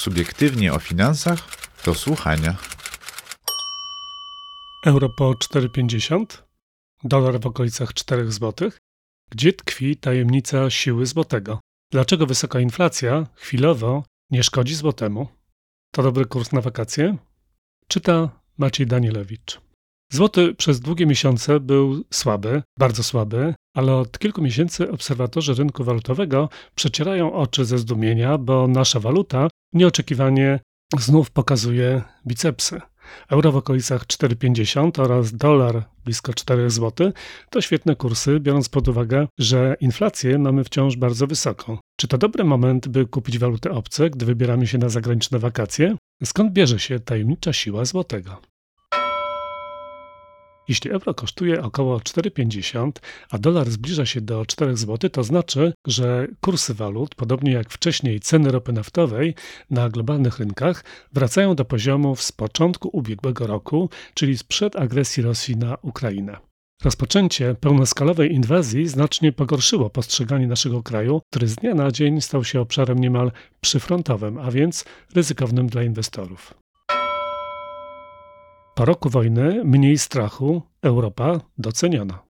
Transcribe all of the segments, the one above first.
Subiektywnie o finansach do słuchania. Euro po 4,50, dolar w okolicach 4 zł. Gdzie tkwi tajemnica siły złotego? Dlaczego wysoka inflacja chwilowo nie szkodzi złotemu? To dobry kurs na wakacje? Czyta Maciej Danielewicz. Złoty przez długie miesiące był słaby, bardzo słaby, ale od kilku miesięcy obserwatorzy rynku walutowego przecierają oczy ze zdumienia, bo nasza waluta nieoczekiwanie znów pokazuje bicepsy. Euro w okolicach 4,50 oraz dolar blisko 4 zł to świetne kursy, biorąc pod uwagę, że inflację mamy wciąż bardzo wysoką. Czy to dobry moment, by kupić waluty obce, gdy wybieramy się na zagraniczne wakacje? Skąd bierze się tajemnicza siła złotego? Jeśli euro kosztuje około 4,50, a dolar zbliża się do 4 zł, to znaczy, że kursy walut, podobnie jak wcześniej ceny ropy naftowej na globalnych rynkach, wracają do poziomów z początku ubiegłego roku, czyli sprzed agresji Rosji na Ukrainę. Rozpoczęcie pełnoskalowej inwazji znacznie pogorszyło postrzeganie naszego kraju, który z dnia na dzień stał się obszarem niemal przyfrontowym, a więc ryzykownym dla inwestorów. Po roku wojny mniej strachu Europa doceniona.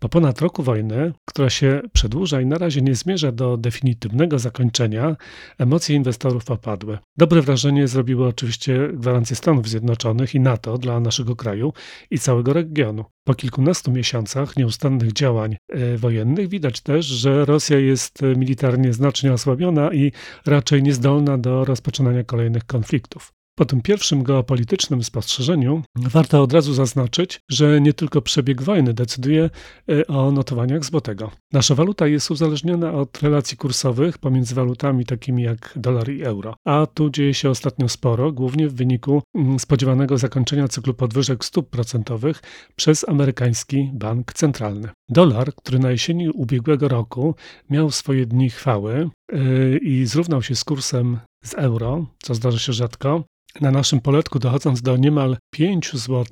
Po ponad roku wojny, która się przedłuża i na razie nie zmierza do definitywnego zakończenia, emocje inwestorów opadły. Dobre wrażenie zrobiły oczywiście gwarancje Stanów Zjednoczonych i NATO dla naszego kraju i całego regionu. Po kilkunastu miesiącach nieustannych działań e, wojennych widać też, że Rosja jest militarnie znacznie osłabiona i raczej niezdolna do rozpoczynania kolejnych konfliktów. Po tym pierwszym geopolitycznym spostrzeżeniu warto od razu zaznaczyć, że nie tylko przebieg wojny decyduje e, o notowaniach złotego. Nasza waluta jest uzależniona od relacji kursowych pomiędzy walutami takimi jak dolar i euro, a tu dzieje się ostatnio sporo, głównie w wyniku mm, spodziewanego zakończenia cyklu podwyżek stóp procentowych przez amerykański bank centralny. Dolar, który na jesieni ubiegłego roku miał swoje dni chwały yy, i zrównał się z kursem z euro, co zdarza się rzadko, na naszym poletku, dochodząc do niemal 5 zł,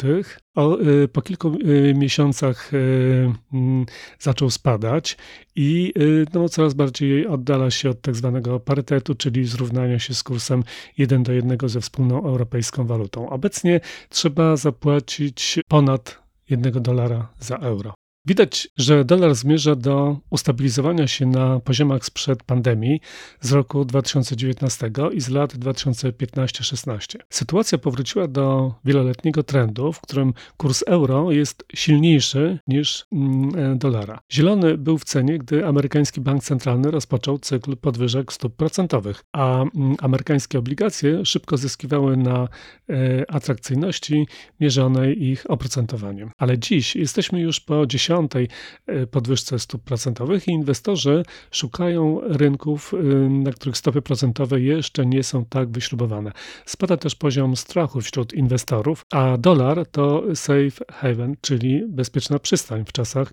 y, po kilku y, miesiącach y, mm, zaczął spadać i no, coraz bardziej oddala się od tak zwanego parytetu, czyli zrównania się z kursem 1 do 1 ze wspólną europejską walutą. Obecnie trzeba zapłacić ponad 1 dolara za euro. Widać, że dolar zmierza do ustabilizowania się na poziomach sprzed pandemii z roku 2019 i z lat 2015-16. Sytuacja powróciła do wieloletniego trendu, w którym kurs euro jest silniejszy niż mm, e, dolara. Zielony był w cenie, gdy amerykański bank centralny rozpoczął cykl podwyżek stóp procentowych, a mm, amerykańskie obligacje szybko zyskiwały na e, atrakcyjności mierzonej ich oprocentowaniem. Ale dziś jesteśmy już po 10 piątej e, podwyżce stóp procentowych i inwestorzy szukają rynków, e, na których stopy procentowe jeszcze nie są tak wyśrubowane. Spada też poziom strachu wśród inwestorów, a dolar to safe haven, czyli bezpieczna przystań w czasach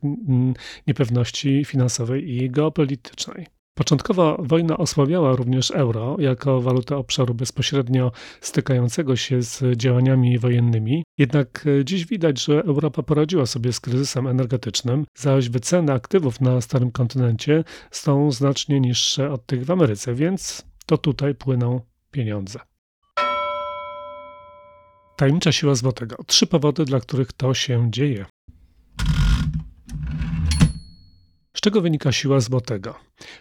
niepewności finansowej i geopolitycznej. Początkowo wojna osłabiała również euro jako walutę obszaru bezpośrednio stykającego się z działaniami wojennymi. Jednak dziś widać, że Europa poradziła sobie z kryzysem energetycznym, zaś wyceny aktywów na starym kontynencie są znacznie niższe od tych w Ameryce, więc to tutaj płyną pieniądze. Tajemnicza siła złotego. Trzy powody, dla których to się dzieje. Z czego wynika siła złotego?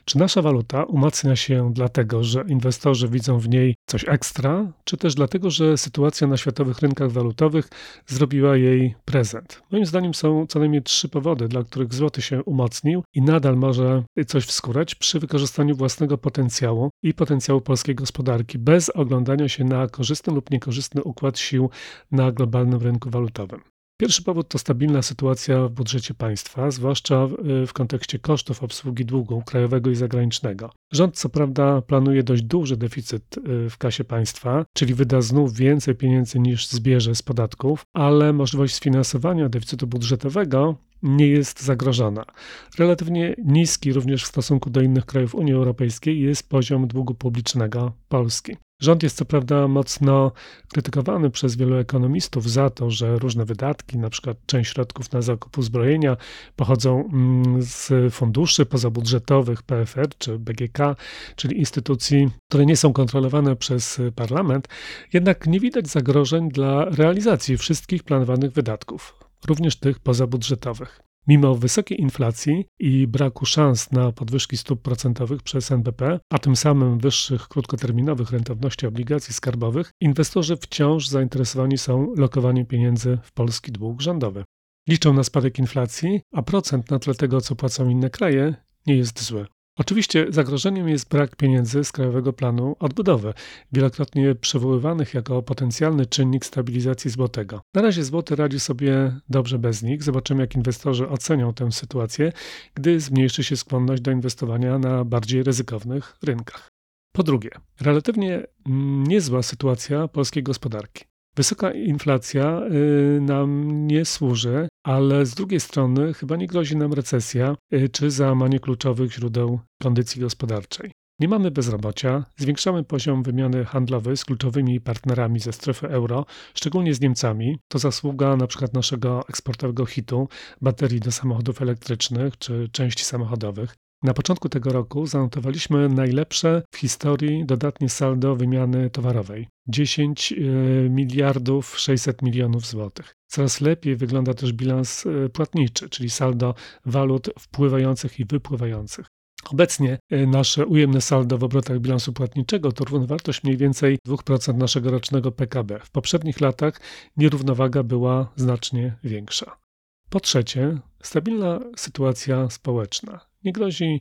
Czy nasza waluta umacnia się dlatego, że inwestorzy widzą w niej coś ekstra, czy też dlatego, że sytuacja na światowych rynkach walutowych zrobiła jej prezent? Moim zdaniem są co najmniej trzy powody, dla których złoty się umocnił i nadal może coś wskórać przy wykorzystaniu własnego potencjału i potencjału polskiej gospodarki, bez oglądania się na korzystny lub niekorzystny układ sił na globalnym rynku walutowym. Pierwszy powód to stabilna sytuacja w budżecie państwa, zwłaszcza w kontekście kosztów obsługi długu krajowego i zagranicznego. Rząd co prawda planuje dość duży deficyt y, w kasie państwa, czyli wyda znów więcej pieniędzy niż zbierze z podatków, ale możliwość sfinansowania deficytu budżetowego nie jest zagrożona. Relatywnie niski również w stosunku do innych krajów Unii Europejskiej jest poziom długu publicznego Polski. Rząd jest co prawda mocno krytykowany przez wielu ekonomistów za to, że różne wydatki, na przykład część środków na zakup uzbrojenia, pochodzą mm, z funduszy pozabudżetowych PFR czy BGK, czyli instytucji, które nie są kontrolowane przez parlament, jednak nie widać zagrożeń dla realizacji wszystkich planowanych wydatków, również tych pozabudżetowych. Mimo wysokiej inflacji i braku szans na podwyżki stóp procentowych przez NBP, a tym samym wyższych krótkoterminowych rentowności obligacji skarbowych, inwestorzy wciąż zainteresowani są lokowaniem pieniędzy w polski dług rządowy. Liczą na spadek inflacji, a procent na tle tego, co płacą inne kraje, nie jest zły. Oczywiście zagrożeniem jest brak pieniędzy z Krajowego Planu Odbudowy, wielokrotnie przywoływanych jako potencjalny czynnik stabilizacji złotego. Na razie złoty radzi sobie dobrze bez nich. Zobaczymy, jak inwestorzy ocenią tę sytuację, gdy zmniejszy się skłonność do inwestowania na bardziej ryzykownych rynkach. Po drugie, relatywnie niezła sytuacja polskiej gospodarki. Wysoka inflacja y, nam nie służy, ale z drugiej strony chyba nie grozi nam recesja y, czy załamanie kluczowych źródeł kondycji gospodarczej. Nie mamy bezrobocia, zwiększamy poziom wymiany handlowej z kluczowymi partnerami ze strefy euro, szczególnie z Niemcami. To zasługa na przykład naszego eksportowego hitu, baterii do samochodów elektrycznych czy części samochodowych. Na początku tego roku zanotowaliśmy najlepsze w historii dodatnie saldo wymiany towarowej 10 e, miliardów 600 milionów złotych. Coraz lepiej wygląda też bilans e, płatniczy, czyli saldo walut wpływających i wypływających. Obecnie e, nasze ujemne saldo w obrotach bilansu płatniczego to równowartość mniej więcej 2% naszego rocznego PKB. W poprzednich latach nierównowaga była znacznie większa. Po trzecie, stabilna sytuacja społeczna. Nie grozi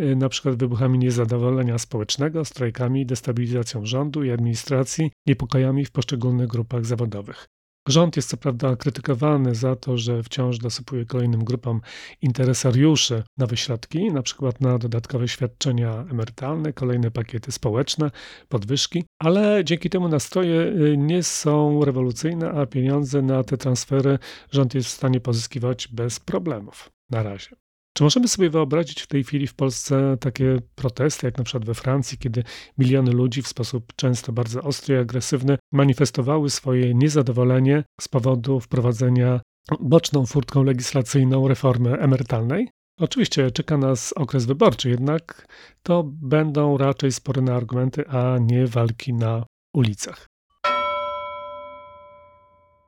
y, na przykład wybuchami niezadowolenia społecznego, strajkami, destabilizacją rządu i administracji, niepokojami w poszczególnych grupach zawodowych. Rząd jest co prawda krytykowany za to, że wciąż dosypuje kolejnym grupom interesariuszy nowe środki, na przykład na dodatkowe świadczenia emerytalne, kolejne pakiety społeczne, podwyżki, ale dzięki temu nastroje y, nie są rewolucyjne, a pieniądze na te transfery rząd jest w stanie pozyskiwać bez problemów. Na razie. Czy możemy sobie wyobrazić w tej chwili w Polsce takie protesty, jak na przykład we Francji, kiedy miliony ludzi w sposób często bardzo ostry i agresywny manifestowały swoje niezadowolenie z powodu wprowadzenia boczną furtką legislacyjną reformy emerytalnej? Oczywiście czeka nas okres wyborczy, jednak to będą raczej sporne argumenty, a nie walki na ulicach.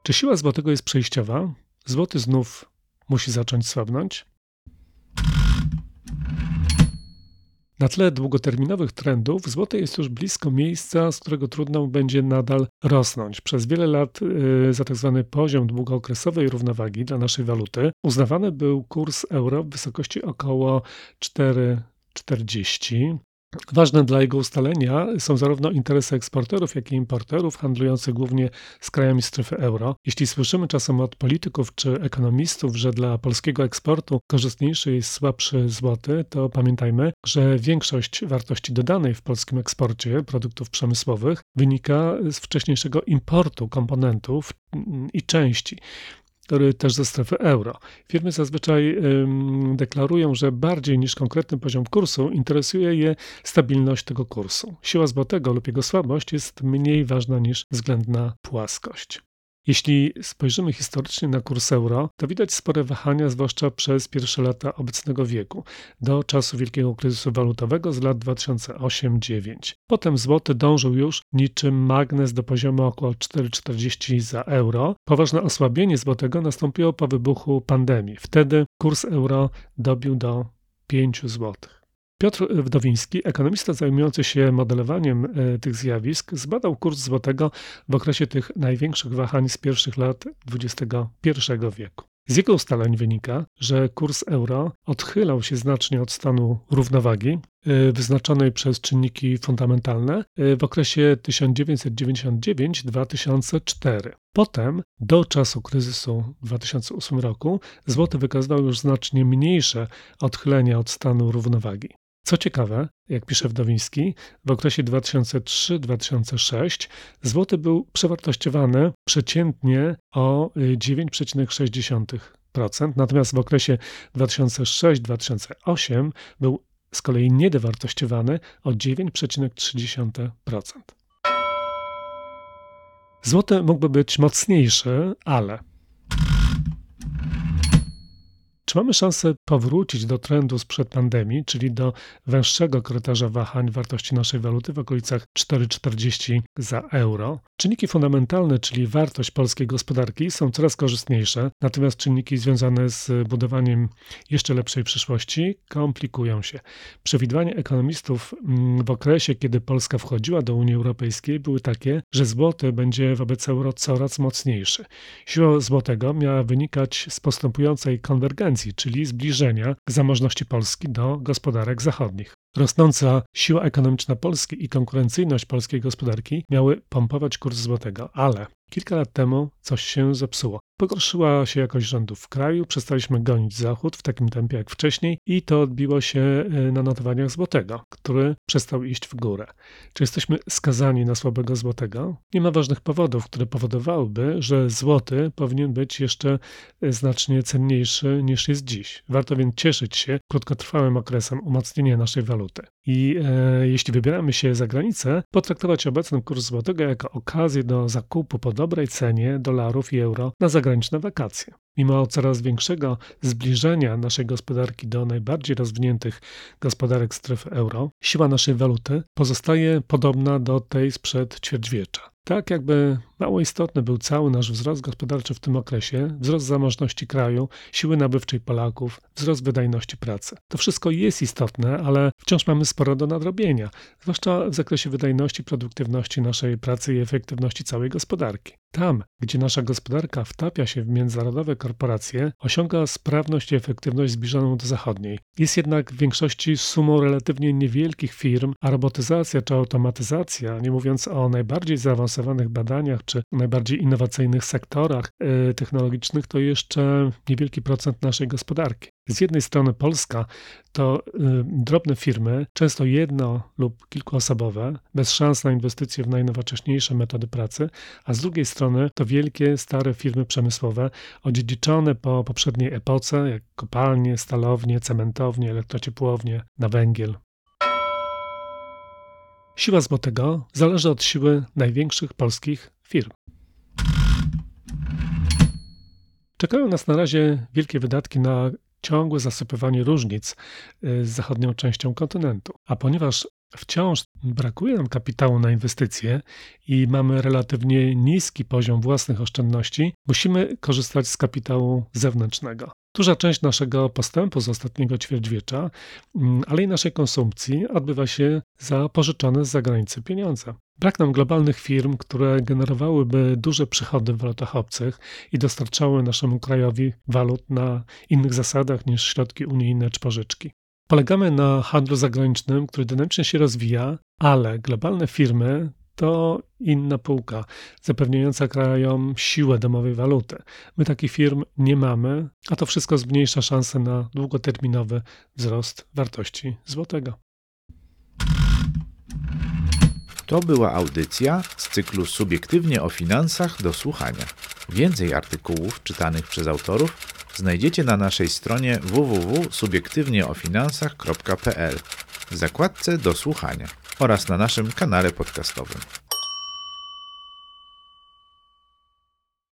Czy siła złotego jest przejściowa? Złoty znów musi zacząć słabnąć? Na tle długoterminowych trendów złote jest już blisko miejsca, z którego trudno będzie nadal rosnąć. Przez wiele lat y, za tzw. Tak poziom długookresowej równowagi dla naszej waluty uznawany był kurs euro w wysokości około 4,40. Ważne dla jego ustalenia są zarówno interesy eksporterów, jak i importerów handlujących głównie z krajami strefy euro. Jeśli słyszymy czasem od polityków czy ekonomistów, że dla polskiego eksportu korzystniejszy jest słabszy złoty, to pamiętajmy, że większość wartości dodanej w polskim eksporcie produktów przemysłowych wynika z wcześniejszego importu komponentów i części też ze strefy euro. Firmy zazwyczaj deklarują, że bardziej niż konkretny poziom kursu interesuje je stabilność tego kursu. Siła złotego lub jego słabość jest mniej ważna niż względna płaskość. Jeśli spojrzymy historycznie na kurs euro, to widać spore wahania, zwłaszcza przez pierwsze lata obecnego wieku, do czasu wielkiego kryzysu walutowego z lat 2008-2009. Potem złoty dążył już niczym magnes do poziomu około 4,40 za euro. Poważne osłabienie złotego nastąpiło po wybuchu pandemii. Wtedy kurs euro dobił do 5 złotych. Piotr Wdowiński, ekonomista zajmujący się modelowaniem e, tych zjawisk, zbadał kurs złotego w okresie tych największych wahań z pierwszych lat XXI wieku. Z jego ustaleń wynika, że kurs euro odchylał się znacznie od stanu równowagi e, wyznaczonej przez czynniki fundamentalne e, w okresie 1999-2004. Potem, do czasu kryzysu w 2008 roku, złoty wykazywał już znacznie mniejsze odchylenia od stanu równowagi. Co ciekawe, jak pisze Wdowiński, w okresie 2003-2006 złoty był przewartościowany przeciętnie o 9,6%, natomiast w okresie 2006-2008 był z kolei niedewartościowany o 9,3%. Złoty mógłby być mocniejszy, ale czy mamy szansę powrócić do trendu sprzed pandemii, czyli do węższego korytarza wahań wartości naszej waluty w okolicach 4,40 za euro? Czynniki fundamentalne, czyli wartość polskiej gospodarki, są coraz korzystniejsze, natomiast czynniki związane z budowaniem jeszcze lepszej przyszłości komplikują się. Przewidywania ekonomistów mm, w okresie, kiedy Polska wchodziła do Unii Europejskiej, były takie, że złoty będzie wobec euro coraz mocniejszy. Siła złotego miała wynikać z postępującej konwergencji, czyli zbliżenia zamożności Polski do gospodarek zachodnich. Rosnąca siła ekonomiczna Polski i konkurencyjność polskiej gospodarki miały pompować kurs złotego, ale kilka lat temu coś się zepsuło. Pogorszyła się jakość rządów w kraju, przestaliśmy gonić Zachód w takim tempie jak wcześniej i to odbiło się e, na notowaniach złotego, który przestał iść w górę. Czy jesteśmy skazani na słabego złotego? Nie ma ważnych powodów, które powodowałyby, że złoty powinien być jeszcze e, znacznie cenniejszy niż jest dziś. Warto więc cieszyć się krótkotrwałym okresem umocnienia naszej waluty. I e, jeśli wybieramy się za granicę, potraktować obecny kurs złotego jako okazję do zakupu po dobrej cenie dolarów i euro na zagraniczne wakacje. Mimo coraz większego zbliżenia naszej gospodarki do najbardziej rozwiniętych gospodarek strefy euro, siła naszej waluty pozostaje podobna do tej sprzed ćwierćwiecza. Tak jakby mało istotny był cały nasz wzrost gospodarczy w tym okresie, wzrost zamożności kraju, siły nabywczej Polaków, wzrost wydajności pracy. To wszystko jest istotne, ale wciąż mamy sporo do nadrobienia, zwłaszcza w zakresie wydajności, produktywności naszej pracy i efektywności całej gospodarki. Tam, gdzie nasza gospodarka wtapia się w międzynarodowe korporacje, osiąga sprawność i efektywność zbliżoną do zachodniej. Jest jednak w większości sumą relatywnie niewielkich firm, a robotyzacja czy automatyzacja, nie mówiąc o najbardziej zaawansowanych badaniach czy najbardziej innowacyjnych sektorach yy, technologicznych, to jeszcze niewielki procent naszej gospodarki. Z jednej strony Polska to y, drobne firmy, często jedno lub kilkuosobowe, bez szans na inwestycje w najnowocześniejsze metody pracy, a z drugiej strony to wielkie, stare firmy przemysłowe, odziedziczone po poprzedniej epoce, jak kopalnie, stalownie, cementownie, elektrociepłownie, na węgiel. Siła złotego zależy od siły największych polskich firm. Czekają nas na razie wielkie wydatki na ciągłe zasypywanie różnic y, z zachodnią częścią kontynentu. A ponieważ wciąż brakuje nam kapitału na inwestycje i mamy relatywnie niski poziom własnych oszczędności, musimy korzystać z kapitału zewnętrznego. Duża część naszego postępu z ostatniego ćwierćwiecza, mm, ale i naszej konsumpcji odbywa się za pożyczone z zagranicy pieniądze. Brak nam globalnych firm, które generowałyby duże przychody w walutach obcych i dostarczały naszemu krajowi walut na innych zasadach niż środki unijne czy pożyczki. Polegamy na handlu zagranicznym, który dynamicznie się rozwija, ale globalne firmy to inna półka, zapewniająca krajom siłę domowej waluty. My takich firm nie mamy, a to wszystko zmniejsza szanse na długoterminowy wzrost wartości złotego. To była audycja z cyklu Subiektywnie o finansach do słuchania. Więcej artykułów czytanych przez autorów znajdziecie na naszej stronie www.subiektywnieofinansach.pl w zakładce do słuchania oraz na naszym kanale podcastowym.